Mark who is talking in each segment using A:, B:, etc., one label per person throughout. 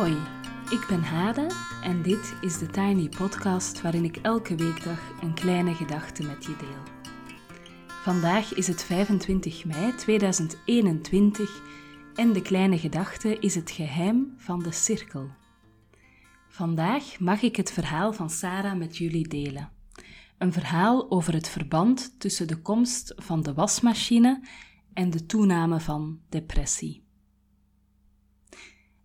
A: Hoi, ik ben Hade en dit is de Tiny Podcast waarin ik elke weekdag een kleine gedachte met je deel. Vandaag is het 25 mei 2021 en de kleine gedachte is het geheim van de cirkel. Vandaag mag ik het verhaal van Sarah met jullie delen. Een verhaal over het verband tussen de komst van de wasmachine en de toename van depressie.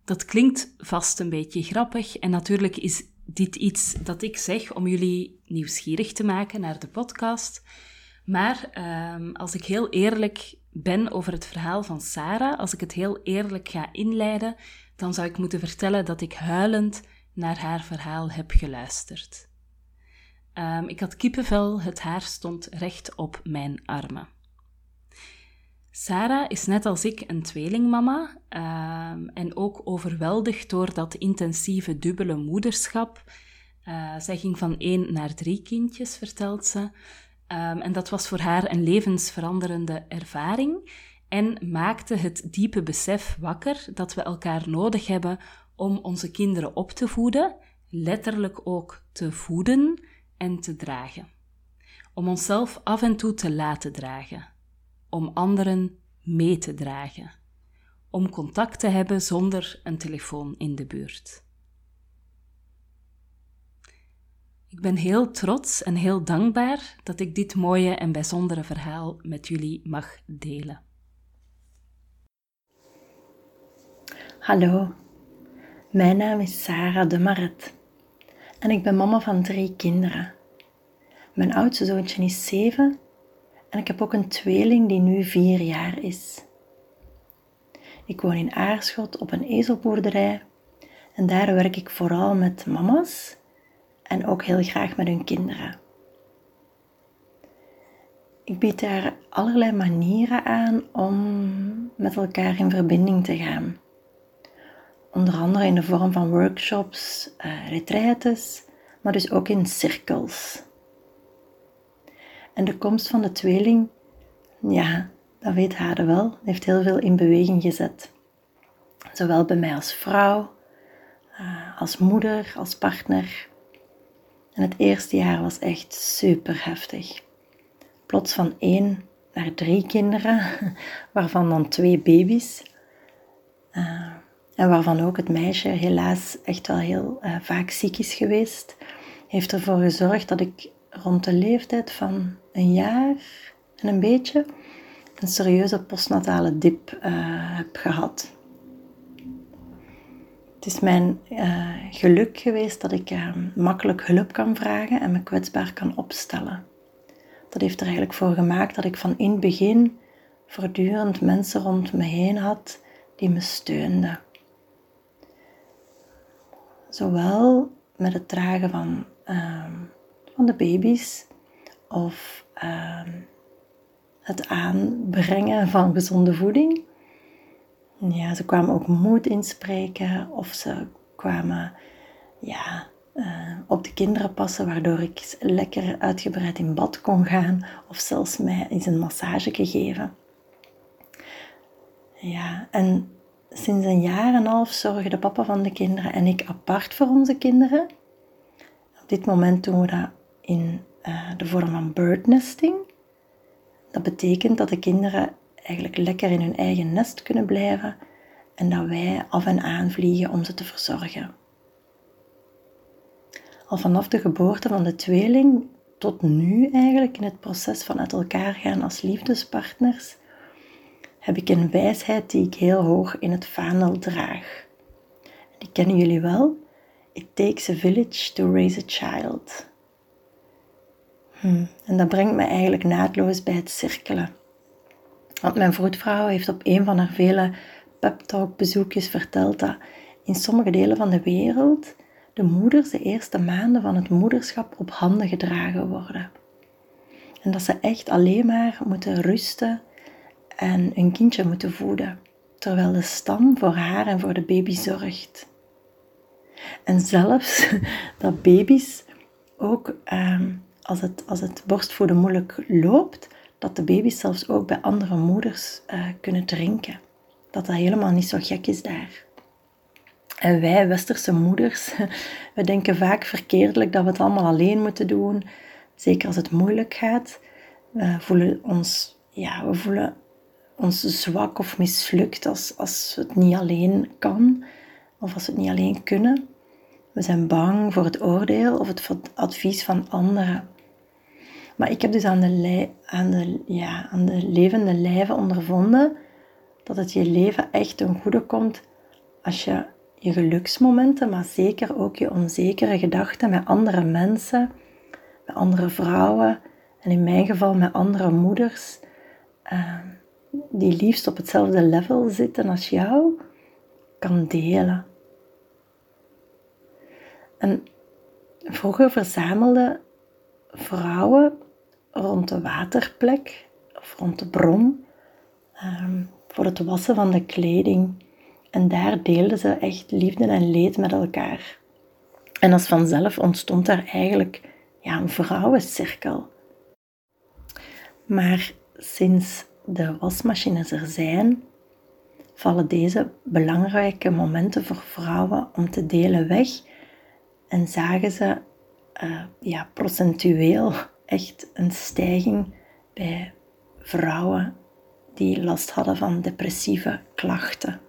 A: Dat klinkt vast een beetje grappig en natuurlijk is dit iets dat ik zeg om jullie nieuwsgierig te maken naar de podcast. Maar ehm, als ik heel eerlijk ben over het verhaal van Sarah, als ik het heel eerlijk ga inleiden, dan zou ik moeten vertellen dat ik huilend naar haar verhaal heb geluisterd. Ehm, ik had kippenvel, het haar stond recht op mijn armen. Sarah is net als ik een tweelingmama ehm, en ook overweldigd door dat intensieve dubbele moederschap. Uh, zij ging van één naar drie kindjes, vertelt ze. Ehm, en dat was voor haar een levensveranderende ervaring en maakte het diepe besef wakker dat we elkaar nodig hebben om onze kinderen op te voeden, letterlijk ook te voeden en te dragen. Om onszelf af en toe te laten dragen om anderen mee te dragen, om contact te hebben zonder een telefoon in de buurt. Ik ben heel trots en heel dankbaar dat ik dit mooie en bijzondere verhaal met jullie mag delen.
B: Hallo, mijn naam is Sarah de Maret en ik ben mama van drie kinderen. Mijn oudste zoontje is zeven en ik heb ook een tweeling die nu vier jaar is. Ik woon in Aarschot op een ezelboerderij en daar werk ik vooral met mama's en ook heel graag met hun kinderen. Ik bied daar allerlei manieren aan om met elkaar in verbinding te gaan. Onder andere in de vorm van workshops, uh, retraites, maar dus ook in cirkels. En de komst van de tweeling, ja, dat weet Hade wel, heeft heel veel in beweging gezet. Zowel bij mij als vrouw, eh, als moeder, als partner. En het eerste jaar was echt super heftig. Plots van één naar drie kinderen, waarvan dan twee baby's. Uh, en waarvan ook het meisje helaas echt wel heel uh, vaak ziek is geweest, heeft ervoor gezorgd dat ik rond de leeftijd van een jaar en een beetje een serieuze postnatale dip uh, heb gehad. Het is mijn uh, geluk geweest dat ik uh, makkelijk hulp kan vragen en me kwetsbaar kan opstellen. Dat heeft er eigenlijk voor gemaakt dat ik van in het begin voortdurend mensen rond me heen had die me steunden. Zowel met het dragen van ehm, van de baby's of ehm, het aanbrengen van gezonde voeding. Ja, ze kwamen ook moed inspreken of ze kwamen ja, uh, op de kinderen passen, waardoor ik lekker uitgebreid in bad kon gaan of zelfs mij eens een massage geven. Ja, en sinds een jaar en een half zorgen de papa van de kinderen en ik apart voor onze kinderen. Op dit moment doen we dat in de vorm van birdnesting. Dat betekent dat de kinderen eigenlijk lekker in hun eigen nest kunnen blijven en dat wij af en aan vliegen om ze te verzorgen. Al vanaf de geboorte van de tweeling tot nu eigenlijk in het proces van uit elkaar gaan als liefdespartners heb ik een wijsheid die ik heel hoog in het vaandel draag. Die kennen jullie wel. It takes a village to raise a child. Hmm. En dat brengt me eigenlijk naadloos bij het cirkelen. Want mijn vroedvrouw heeft op een van haar vele pep talk bezoekjes verteld dat in sommige delen van de wereld de moeders de eerste maanden van het moederschap op handen gedragen worden. En dat ze echt alleen maar moeten rusten en een kindje moeten voeden, terwijl de stam voor haar en voor de baby zorgt. En zelfs dat baby's ook ehm, als het, als het borstvoeden moeilijk loopt, dat de baby's zelfs ook bij andere moeders uh, kunnen drinken. Dat dat helemaal niet zo gek is daar. En wij, westerse moeders, we denken vaak verkeerdelijk dat we het allemaal alleen moeten doen. Zeker als het moeilijk gaat. We voelen ons, ja, we voelen ons zwak of mislukt als, als het niet alleen kan. Of als we het niet alleen kunnen. We zijn bang voor het oordeel of het advies van anderen. Maar ik heb dus aan de, aan de, ja, aan de levende lijve ondervonden dat het je leven echt ten goede komt als je je geluksmomenten, maar zeker ook je onzekere gedachten met andere mensen, met andere vrouwen en in mijn geval met andere moeders, uh, die liefst op hetzelfde level zitten als jou, kan delen. En vroeger verzamelden vrouwen rond de waterplek of rond de bron ehm, voor het wassen van de kleding. En daar deelden ze echt liefde en leed met elkaar. En als vanzelf ontstond daar eigenlijk ja, een vrouwencirkel. Maar sinds de wasmachines er zijn, vallen deze belangrijke momenten voor vrouwen om te delen weg en zagen ze uh, ja, procentueel echt een stijging bij vrouwen die last hadden van depressieve klachten.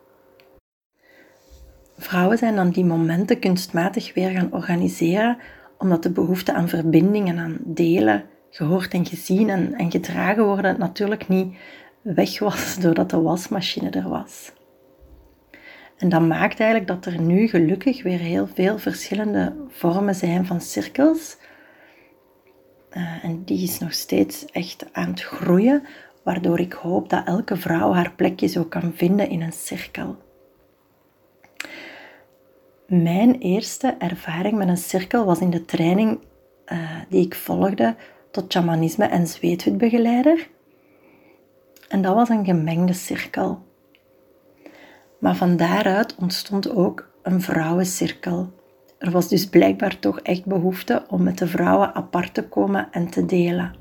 B: Vrouwen zijn dan die momenten kunstmatig weer gaan organiseren, omdat de behoefte aan verbinding en aan delen, gehoord en gezien en, en gedragen worden, natuurlijk niet weg was doordat de wasmachine er was. En dat maakt eigenlijk dat er nu gelukkig weer heel veel verschillende vormen zijn van cirkels. Uh, en die is nog steeds echt aan het groeien, waardoor ik hoop dat elke vrouw haar plekje zo kan vinden in een cirkel. Mijn eerste ervaring met een cirkel was in de training uh, die ik volgde tot shamanisme en zweethutbegeleider. En dat was een gemengde cirkel. Maar van daaruit ontstond ook een vrouwencirkel. Er was dus blijkbaar toch echt behoefte om met de vrouwen apart te komen en te delen.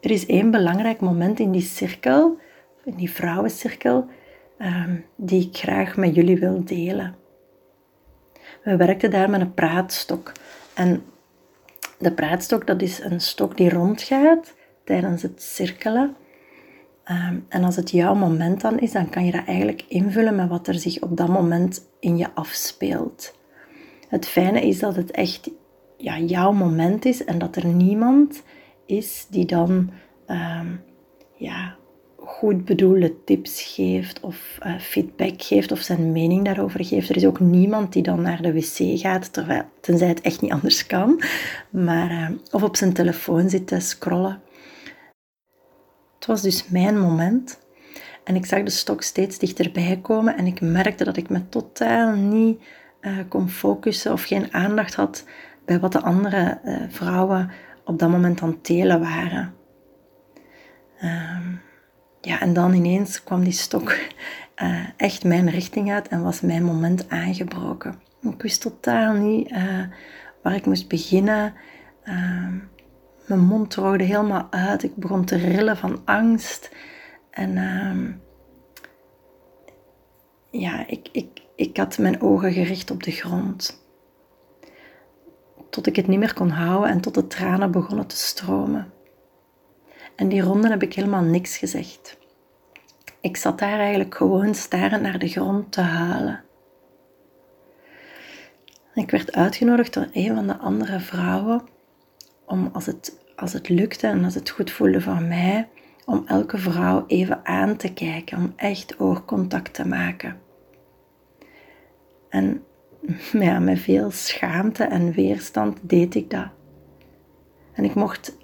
B: Er is één belangrijk moment in die cirkel, in die vrouwencirkel, ehm, die ik graag met jullie wil delen. We werkten daar met een praatstok. En de praatstok, dat is een stok die rondgaat tijdens het cirkelen. Ehm, en als het jouw moment dan is, dan kan je dat eigenlijk invullen met wat er zich op dat moment in je afspeelt. Het fijne is dat het echt ja, jouw moment is en dat er niemand is die dan um, ja, goed bedoelde tips geeft of uh, feedback geeft of zijn mening daarover geeft. Er is ook niemand die dan naar de wc gaat, terwijl, tenzij het echt niet anders kan, maar, uh, of op zijn telefoon zit te scrollen. Het was dus mijn moment. En ik zag de stok steeds dichterbij komen en ik merkte dat ik me totaal niet uh, kon focussen of geen aandacht had bij wat de andere uh, vrouwen op dat moment aan telen waren. Um, ja, en dan ineens kwam die stok uh, echt mijn richting uit en was mijn moment aangebroken. Ik wist totaal niet waar ik moest beginnen. Uh, mijn mond droogde helemaal uit. Ik begon te rillen van angst. En uh, ja, ik, ik, ik had mijn ogen gericht op de grond. Tot ik het niet meer kon houden en tot de tranen begonnen te stromen. En die ronde heb ik helemaal niks gezegd. Ik zat daar eigenlijk gewoon starend naar de grond te huilen. Ik werd uitgenodigd door een van de andere vrouwen om als het, als het lukte en als het goed voelde voor mij, om elke vrouw even aan te kijken, om echt oogcontact te maken. En ja, met veel schaamte en weerstand deed ik dat. En ik mocht,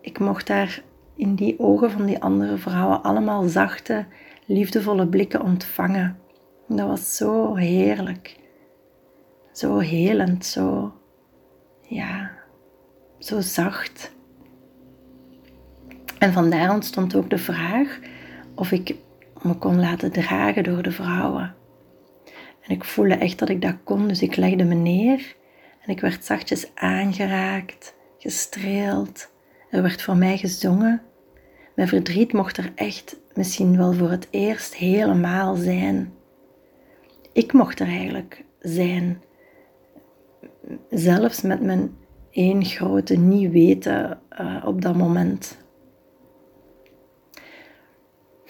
B: ik mocht daar in die ogen van die andere vrouwen allemaal zachte, liefdevolle blikken ontvangen. Dat was zo heerlijk. Zo helend, zo, ja, zo zacht. En vandaar ontstond ook de vraag of ik me kon laten dragen door de vrouwen. En ik voelde echt dat ik dat kon, dus ik legde me neer en ik werd zachtjes aangeraakt, gestreeld. Er werd voor mij gezongen. Mijn verdriet mocht er echt misschien wel voor het eerst helemaal zijn. ik mocht er eigenlijk zijn. Zelfs met mijn één grote niet weten uh, op dat moment.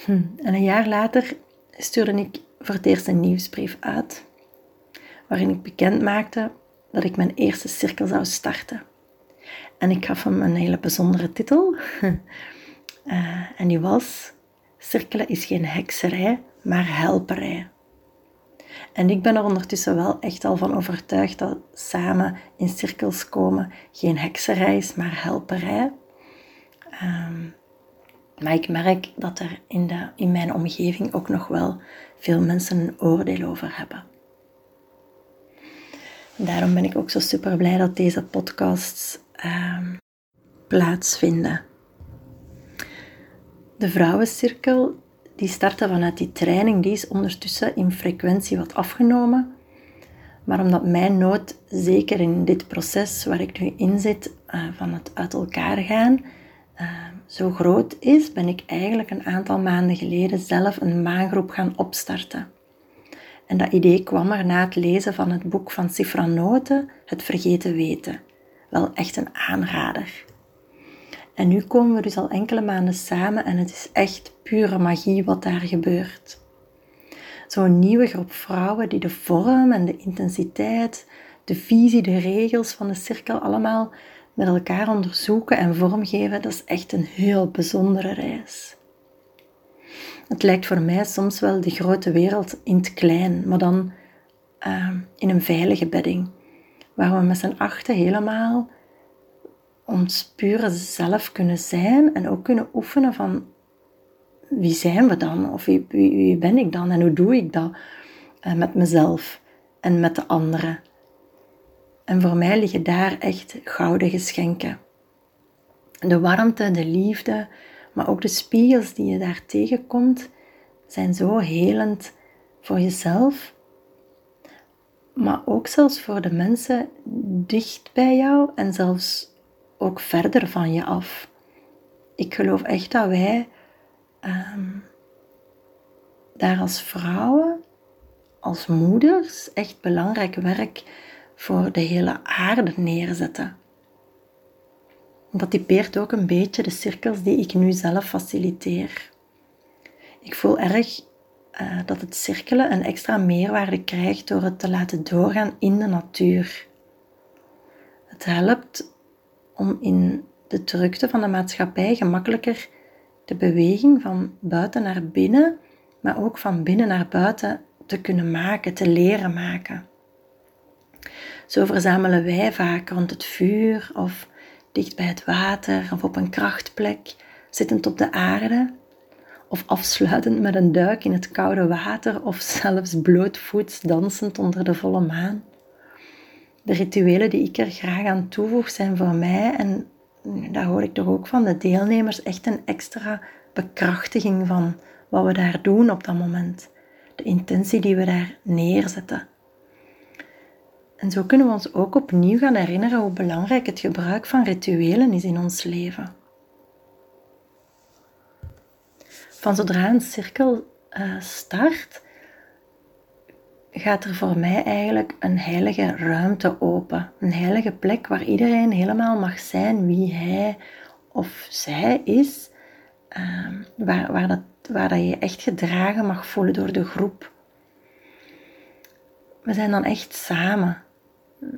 B: Hm. En een jaar later stuurde ik voor het eerst een nieuwsbrief uit, waarin ik bekend maakte dat ik mijn eerste cirkel zou starten. En ik gaf hem een hele bijzondere titel. uh, en die was: Cirkelen is geen hekserij, maar helperij. En ik ben er ondertussen wel echt al van overtuigd dat samen in cirkels komen geen hekserij is, maar helperij. Um, maar ik merk dat er in, de, in mijn omgeving ook nog wel veel mensen een oordeel over hebben. Daarom ben ik ook zo super blij dat deze podcasts uh, plaatsvinden. De vrouwencirkel die startte vanuit die training, die is ondertussen in frequentie wat afgenomen. Maar omdat mijn nood, zeker in dit proces waar ik nu in zit, uh, van het uit elkaar gaan, uh, zo groot is, ben ik eigenlijk een aantal maanden geleden zelf een maangroep gaan opstarten. En dat idee kwam er na het lezen van het boek van Sifra Noten, Het Vergeten Weten. Wel echt een aanrader. En nu komen we dus al enkele maanden samen en het is echt pure magie wat daar gebeurt. Zo'n nieuwe groep vrouwen die de vorm en de intensiteit, de visie, de regels van de cirkel allemaal met elkaar onderzoeken en vormgeven, dat is echt een heel bijzondere reis. Het lijkt voor mij soms wel de grote wereld in het klein, maar dan uh, in een veilige bedding, waar we met z'n achten helemaal ons pure zelf kunnen zijn en ook kunnen oefenen van wie zijn we dan? Of wie, wie, wie ben ik dan en hoe doe ik dat uh, met mezelf en met de anderen? En voor mij liggen daar echt gouden geschenken. De warmte, de liefde, maar ook de spiegels die je daar tegenkomt, zijn zo helend voor jezelf, maar ook zelfs voor de mensen dicht bij jou en zelfs ook verder van je af. Ik geloof echt dat wij um, daar als vrouwen, als moeders, echt belangrijk werk voor de hele aarde neerzetten. Dat typeert ook een beetje de cirkels die ik nu zelf faciliteer. Ik voel erg uh, dat het cirkelen een extra meerwaarde krijgt door het te laten doorgaan in de natuur. Het helpt om in de drukte van de maatschappij gemakkelijker de beweging van buiten naar binnen, maar ook van binnen naar buiten te kunnen maken, te leren maken. Zo verzamelen wij vaak rond het vuur of dicht bij het water of op een krachtplek, zittend op de aarde of afsluitend met een duik in het koude water of zelfs blootvoets dansend onder de volle maan. De rituelen die ik er graag aan toevoeg zijn voor mij, en daar hoor ik toch ook van de deelnemers, echt een extra bekrachtiging van wat we daar doen op dat moment. De intentie die we daar neerzetten. En zo kunnen we ons ook opnieuw gaan herinneren hoe belangrijk het gebruik van rituelen is in ons leven. Van zodra een cirkel uh, start, gaat er voor mij eigenlijk een heilige ruimte open. Een heilige plek waar iedereen helemaal mag zijn wie hij of zij is. Uh, waar, waar, dat, waar dat je echt gedragen mag voelen door de groep. We zijn dan echt samen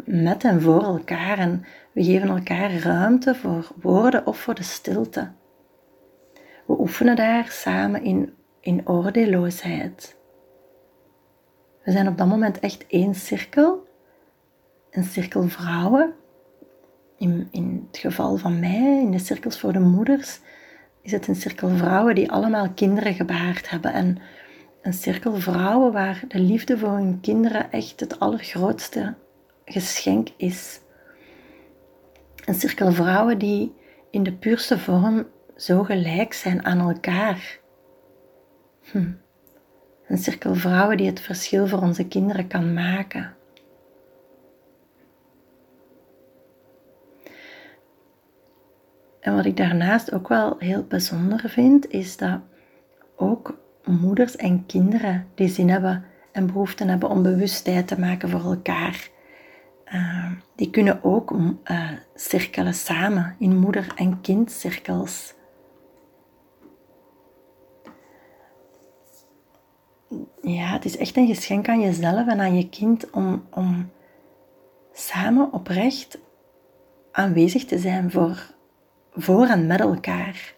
B: met en voor elkaar en we geven elkaar ruimte voor woorden of voor de stilte. We oefenen daar samen in, in oordeelloosheid. We zijn op dat moment echt één cirkel, een cirkel vrouwen. In, in het geval van mij, in de cirkels voor de moeders, is het een cirkel vrouwen die allemaal kinderen gebaard hebben. En een cirkel vrouwen waar de liefde voor hun kinderen echt het allergrootste geschenk is. Een cirkel vrouwen die in de puurste vorm zo gelijk zijn aan elkaar. Hm. Een cirkel vrouwen die het verschil voor onze kinderen kan maken. En wat ik daarnaast ook wel heel bijzonder vind, is dat ook moeders en kinderen die zin hebben en behoefte hebben om bewustheid te maken voor elkaar. Uh, die kunnen ook uh, cirkelen samen in moeder- en kindcirkels. Ja, het is echt een geschenk aan jezelf en aan je kind om, om samen oprecht aanwezig te zijn voor, voor en met elkaar.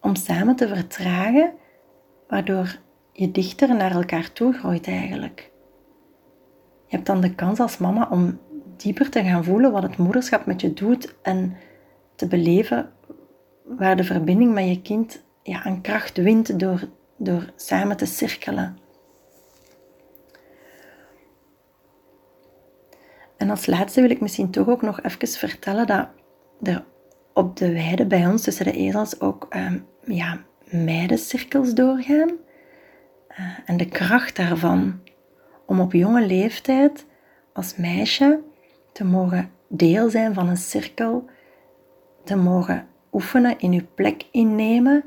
B: Om samen te vertragen, waardoor je dichter naar elkaar toe groeit eigenlijk. Je hebt dan de kans als mama om dieper te gaan voelen wat het moederschap met je doet en te beleven waar de verbinding met je kind ja, aan kracht wint door, door samen te cirkelen. En als laatste wil ik misschien toch ook nog even vertellen dat er op de weide bij ons tussen de ezels ook um, ja, meidencirkels doorgaan. Uh, en de kracht daarvan om op jonge leeftijd als meisje te mogen deel zijn van een cirkel, te mogen oefenen, in je plek innemen.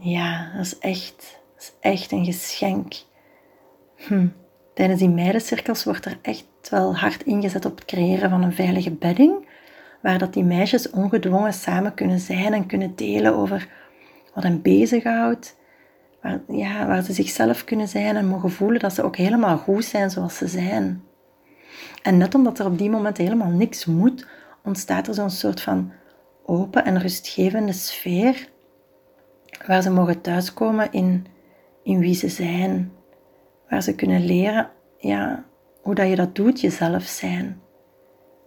B: Ja, dat is echt, dat is echt een geschenk. Hm. Tijdens die meidencirkels wordt er echt wel hard ingezet op het creëren van een veilige bedding, waar dat die meisjes ongedwongen samen kunnen zijn en kunnen delen over wat hen bezighoudt, waar, ja, waar ze zichzelf kunnen zijn en mogen voelen dat ze ook helemaal goed zijn zoals ze zijn. En net omdat er op die moment helemaal niks moet, ontstaat er zo'n soort van open en rustgevende sfeer waar ze mogen thuiskomen in, in wie ze zijn, waar ze kunnen leren ja, hoe dat je dat doet, jezelf zijn.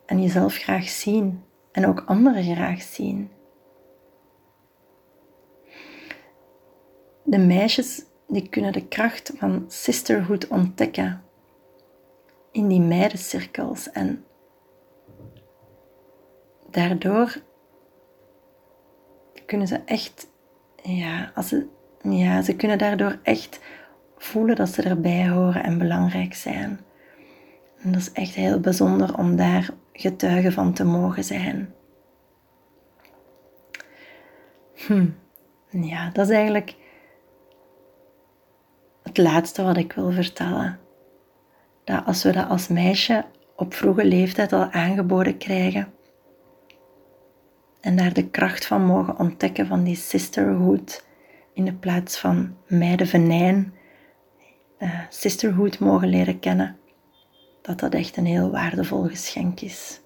B: En jezelf graag zien en ook anderen graag zien. De meisjes die kunnen de kracht van sisterhood ontdekken in die meidencirkels en daardoor kunnen ze echt, ja, als ze, ja, ze kunnen daardoor echt voelen dat ze erbij horen en belangrijk zijn. En dat is echt heel bijzonder om daar getuige van te mogen zijn. Hm. Ja, dat is eigenlijk het laatste wat ik wil vertellen. Dat als we dat als meisje op vroege leeftijd al aangeboden krijgen en daar de kracht van mogen ontdekken van die sisterhood in de plaats van meidenvenijn, uh, sisterhood mogen leren kennen, dat dat echt een heel waardevol geschenk is.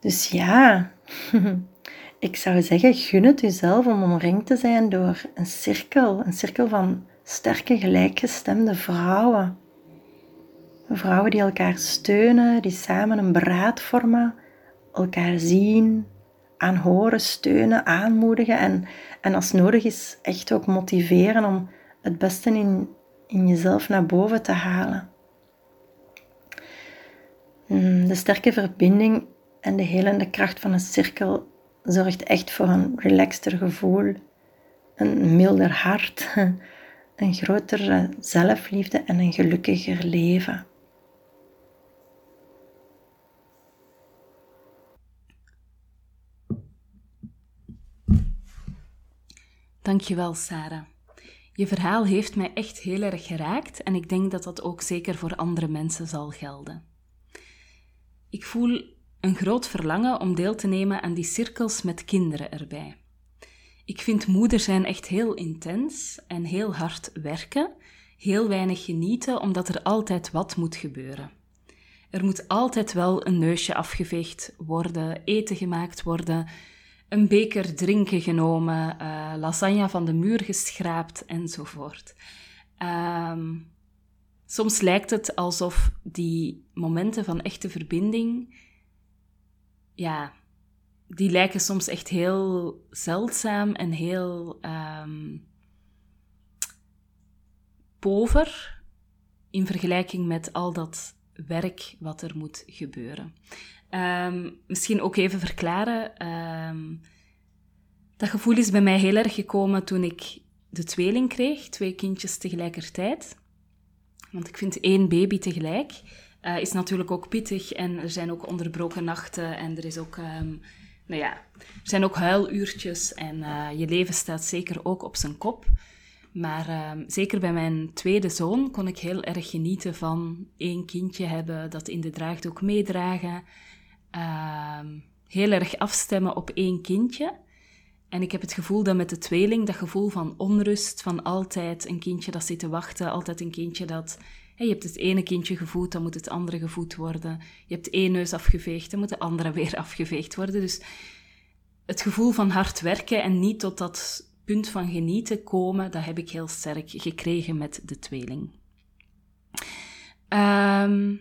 B: Dus ja, ik zou zeggen, gun het jezelf om omringd te zijn door een cirkel, een cirkel van sterke, gelijkgestemde vrouwen. Vrouwen die elkaar steunen, die samen een beraad vormen, elkaar zien, aanhoren, steunen, aanmoedigen en, en als nodig is echt ook motiveren om het beste in, in jezelf naar boven te halen. Hmm, de sterke verbinding en de helende kracht van een cirkel zorgt echt voor een relaxter gevoel, een milder hart, een grotere zelfliefde en een gelukkiger leven.
A: Dankjewel, Sarah. Je verhaal heeft mij echt heel erg geraakt en ik denk dat dat ook zeker voor andere mensen zal gelden. Ik voel een groot verlangen om deel te nemen aan die cirkels met kinderen erbij. Ik vind moeder zijn echt heel intens en heel hard werken, heel weinig genieten omdat er altijd wat moet gebeuren. Er moet altijd wel een neusje afgeveegd worden, eten gemaakt worden, een beker drinken genomen, uh, lasagne van de muur geschraapt enzovoort. Um, soms lijkt het alsof die momenten van echte verbinding, ja, die lijken soms echt heel zeldzaam en heel um, pover in vergelijking met al dat werk wat er moet gebeuren. Um, misschien ook even verklaren. Um, dat gevoel is bij mij heel erg gekomen toen ik de tweeling kreeg, twee kindjes tegelijkertijd. Want ik vind één baby tegelijk uh, is natuurlijk ook pittig en er zijn ook onderbroken nachten en er is ook, um, nou ja, er zijn ook huiluurtjes en uh, je leven staat zeker ook op zijn kop. Maar ehm, zeker bij mijn tweede zoon kon ik heel erg genieten van één kindje hebben, dat in de draagdoek meedragen. Ehm, heel erg afstemmen op één kindje. En ik heb het gevoel dat met de tweeling, dat gevoel van onrust, van altijd een kindje dat zit te wachten, altijd een kindje dat... je hebt het ene kindje gevoed, dan moet het andere gevoed worden. Je hebt één neus afgeveegd, dan moet de andere weer afgeveegd worden. Dus het gevoel van hard werken en niet tot dat punt van genieten komen, dat heb ik heel sterk gekregen met de tweeling. Um,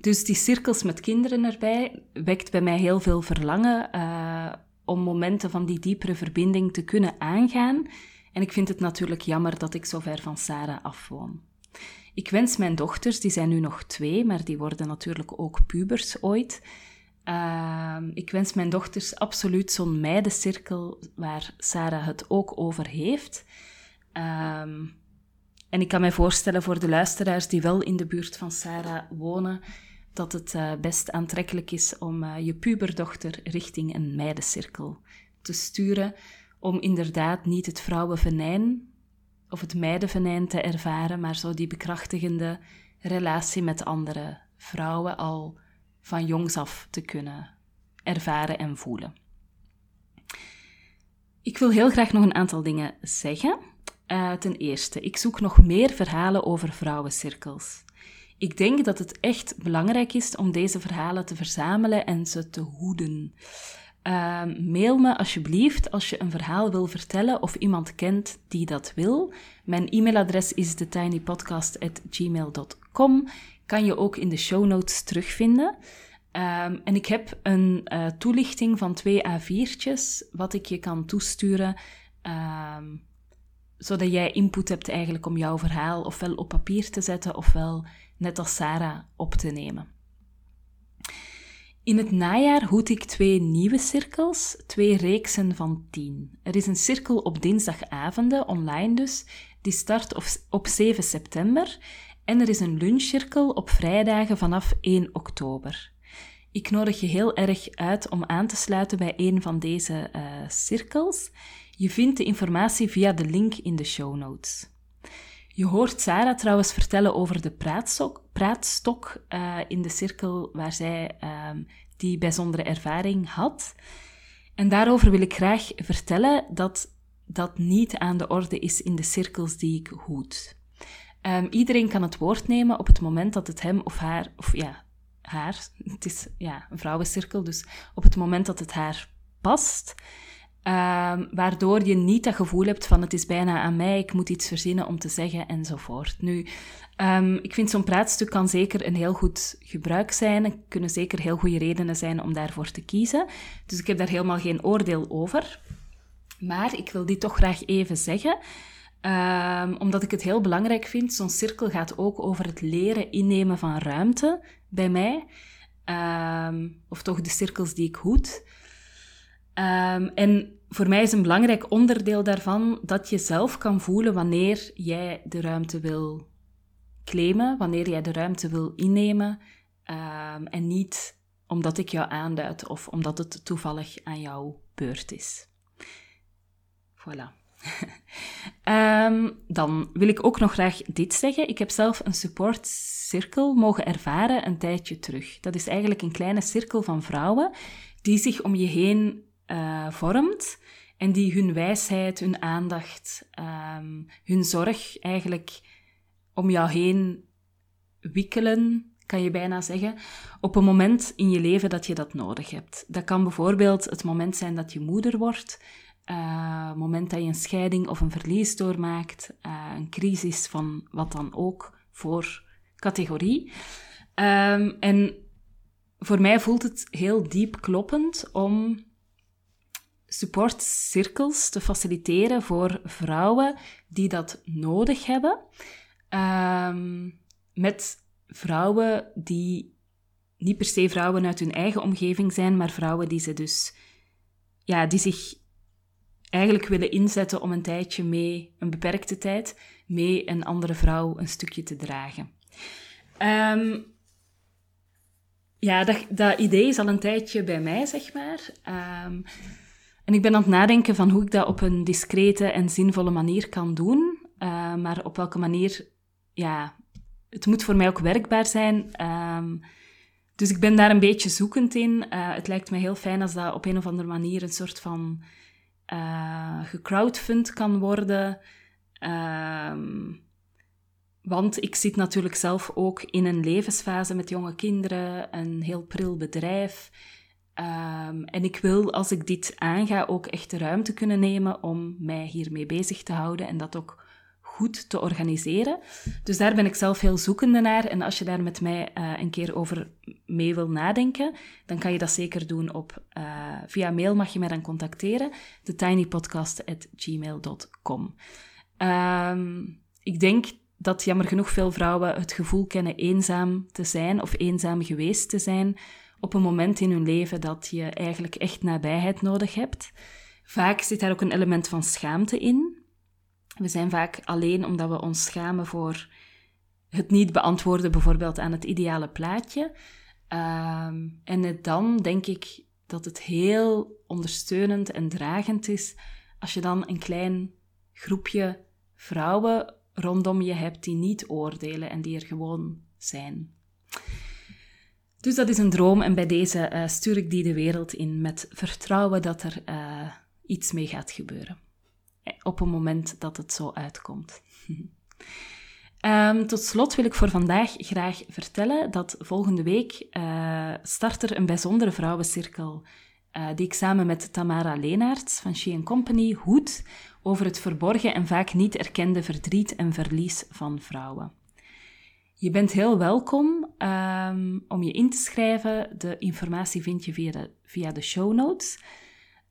A: dus die cirkels met kinderen erbij wekt bij mij heel veel verlangen uh, om momenten van die diepere verbinding te kunnen aangaan. En ik vind het natuurlijk jammer dat ik zo ver van Sarah afwoon. Ik wens mijn dochters, die zijn nu nog twee, maar die worden natuurlijk ook pubers ooit. Uh, ik wens mijn dochters absoluut zo'n meidencirkel waar Sarah het ook over heeft. Uh, en ik kan mij voorstellen voor de luisteraars die wel in de buurt van Sarah wonen, dat het uh, best aantrekkelijk is om uh, je puberdochter richting een meidencirkel te sturen, om inderdaad niet het vrouwenvenijn of het meidenvenijn te ervaren, maar zo die bekrachtigende relatie met andere vrouwen al van jongs af te kunnen ervaren en voelen. Ik wil heel graag nog een aantal dingen zeggen. Uh, ten eerste, ik zoek nog meer verhalen over vrouwencirkels. Ik denk dat het echt belangrijk is om deze verhalen te verzamelen en ze te hoeden. Uh, mail me alsjeblieft als je een verhaal wil vertellen of iemand kent die dat wil. Mijn e-mailadres is thetinypodcast.gmail.com. Kan je ook in de show notes terugvinden. Um, en ik heb een uh, toelichting van twee A4'tjes, wat ik je kan toesturen. Zodat jij input hebt eigenlijk om jouw verhaal ofwel op papier te zetten, ofwel net als Sarah op te nemen. In het najaar hoed ik twee nieuwe cirkels, twee reeksen van tien. Er is een cirkel op dinsdagavonden, online dus, die start op 7 september. En er is een lunchcirkel op vrijdagen vanaf 1 oktober. Ik nodig je heel erg uit om aan te sluiten bij een van deze uh, cirkels. Je vindt de informatie via de link in de show notes. Je hoort Sarah trouwens vertellen over de praatstok, praatstok uh, in de cirkel waar zij uh, die bijzondere ervaring had. En daarover wil ik graag vertellen dat dat niet aan de orde is in de cirkels die ik hoed. Um, iedereen kan het woord nemen op het moment dat het hem of haar, of ja, haar, het is ja, een vrouwencirkel, dus op het moment dat het haar past. Um, waardoor je niet dat gevoel hebt van het is bijna aan mij, ik moet iets verzinnen om te zeggen enzovoort. Nu, um, ik vind zo'n praatstuk kan zeker een heel goed gebruik zijn. Er kunnen zeker heel goede redenen zijn om daarvoor te kiezen. Dus ik heb daar helemaal geen oordeel over. Maar ik wil die toch graag even zeggen. Um, omdat ik het heel belangrijk vind. Zo'n cirkel gaat ook over het leren innemen van ruimte bij mij. of toch de cirkels die ik hoed. Um, en voor mij is een belangrijk onderdeel daarvan dat je zelf kan voelen wanneer jij de ruimte wil claimen, wanneer jij de ruimte wil innemen um, en niet omdat ik jou aanduid of omdat het toevallig aan jouw beurt is. Voilà. um, dan wil ik ook nog graag dit zeggen. Ik heb zelf een supportcirkel mogen ervaren een tijdje terug. Dat is eigenlijk een kleine cirkel van vrouwen die zich om je heen uh, vormt en die hun wijsheid, hun aandacht, um, hun zorg eigenlijk om jou heen wikkelen, kan je bijna zeggen, op een moment in je leven dat je dat nodig hebt. Dat kan bijvoorbeeld het moment zijn dat je moeder wordt, het moment dat je een scheiding of een verlies doormaakt, uh, een crisis van wat dan ook voor categorie. Um, en voor mij voelt het heel diep kloppend om supportcirkels te faciliteren voor vrouwen die dat nodig hebben. Um, met vrouwen die niet per se vrouwen uit hun eigen omgeving zijn, maar vrouwen die ze dus, ja, die zich eigenlijk willen inzetten om een tijdje mee, een beperkte tijd, mee een andere vrouw een stukje te dragen. Um, ja, dat, dat idee is al een tijdje bij mij, zeg maar. Um, en ik ben aan het nadenken van hoe ik dat op een discrete en zinvolle manier kan doen. maar op welke manier, ja, het moet voor mij ook werkbaar zijn. Ehm, dus ik ben daar een beetje zoekend in. Uh, het lijkt me heel fijn als dat op een of andere manier een soort van uh, gecrowdfund kan worden. Um, want ik zit natuurlijk zelf ook in een levensfase met jonge kinderen, een heel pril bedrijf. Um, en ik wil, als ik dit aanga, ook echt de ruimte kunnen nemen om mij hiermee bezig te houden en dat ook goed te organiseren. Dus daar ben ik zelf heel zoekende naar. En als je daar met mij uh, een keer over mee wil nadenken, dan kan je dat zeker doen op... Uh, via mail mag je mij dan contacteren, thetinypodcast.gmail.com. Ehm, ik denk dat jammer genoeg veel vrouwen het gevoel kennen eenzaam te zijn of eenzaam geweest te zijn op een moment in hun leven dat je eigenlijk echt nabijheid nodig hebt. Vaak zit daar ook een element van schaamte in. We zijn vaak alleen omdat we ons schamen voor het niet beantwoorden, bijvoorbeeld aan het ideale plaatje. Ehm, en dan denk ik dat het heel ondersteunend en dragend is als je dan een klein groepje vrouwen rondom je hebt die niet oordelen en die er gewoon zijn. Dus dat is een droom en bij deze uh, stuur ik die de wereld in met vertrouwen dat er uh, iets mee gaat gebeuren. Eh, op een moment dat het zo uitkomt. um, tot slot wil ik voor vandaag graag vertellen dat volgende week start er een bijzondere vrouwencirkel die ik samen met Tamara Leenaerts van She Company hoed over het verborgen en vaak niet erkende verdriet en verlies van vrouwen. Je bent heel welkom um, om je in te schrijven. De informatie vind je via de, via de show notes.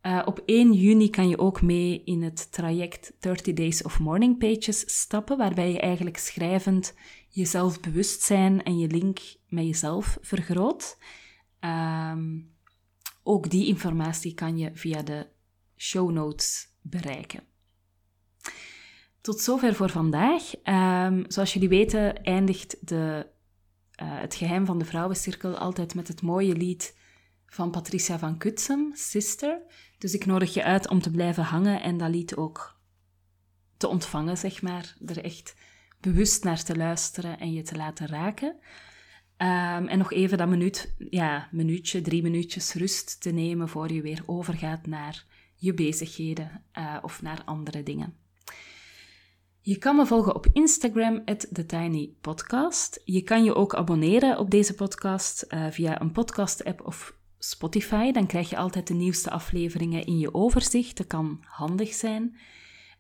A: Uh, op 1 juni kan je ook mee in het traject 30 Days of Morning Pages stappen, waarbij je eigenlijk schrijvend jezelf bewustzijn en je link met jezelf vergroot. Um, ook die informatie kan je via de show notes bereiken. Tot zover voor vandaag. Um, zoals jullie weten eindigt de, uh, het geheim van de vrouwencirkel altijd met het mooie lied van Patricia van Kutsem, Sister. Dus ik nodig je uit om te blijven hangen en dat lied ook te ontvangen, zeg maar. Er echt bewust naar te luisteren en je te laten raken. Um, en nog even dat minuut, ja, minuutje, drie minuutjes rust te nemen voor je weer overgaat naar je bezigheden uh, of naar andere dingen. Je kan me volgen op Instagram, TheTinyPodcast. Je kan je ook abonneren op deze podcast uh, via een podcast-app of Spotify. Dan krijg je altijd de nieuwste afleveringen in je overzicht. Dat kan handig zijn.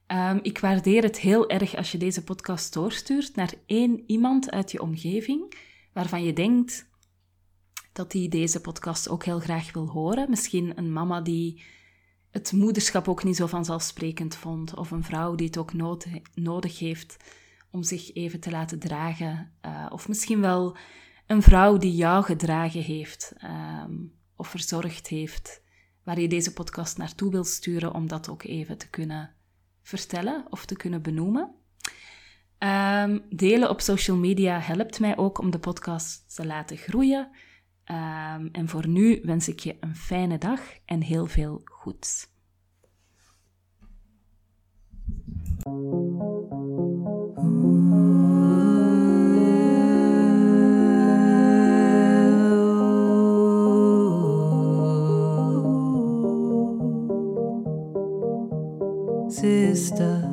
A: Um, ik waardeer het heel erg als je deze podcast doorstuurt naar één iemand uit je omgeving waarvan je denkt dat die deze podcast ook heel graag wil horen. Misschien een mama die het moederschap ook niet zo vanzelfsprekend vond, of een vrouw die het ook nodig heeft om zich even te laten dragen, uh, of misschien wel een vrouw die jou gedragen heeft um, of verzorgd heeft, waar je deze podcast naartoe wil sturen om dat ook even te kunnen vertellen of te kunnen benoemen. Um, delen op social media helpt mij ook om de podcast te laten groeien. Um, en voor nu wens ik je een fijne dag en heel veel goeds. Sister,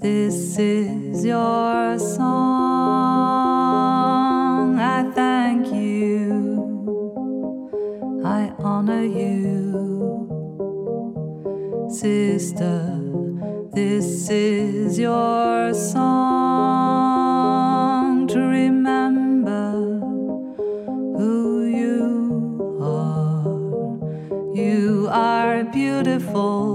A: this is your song. I thank you, I honor you, sister. This is your song to remember who you are. You are beautiful.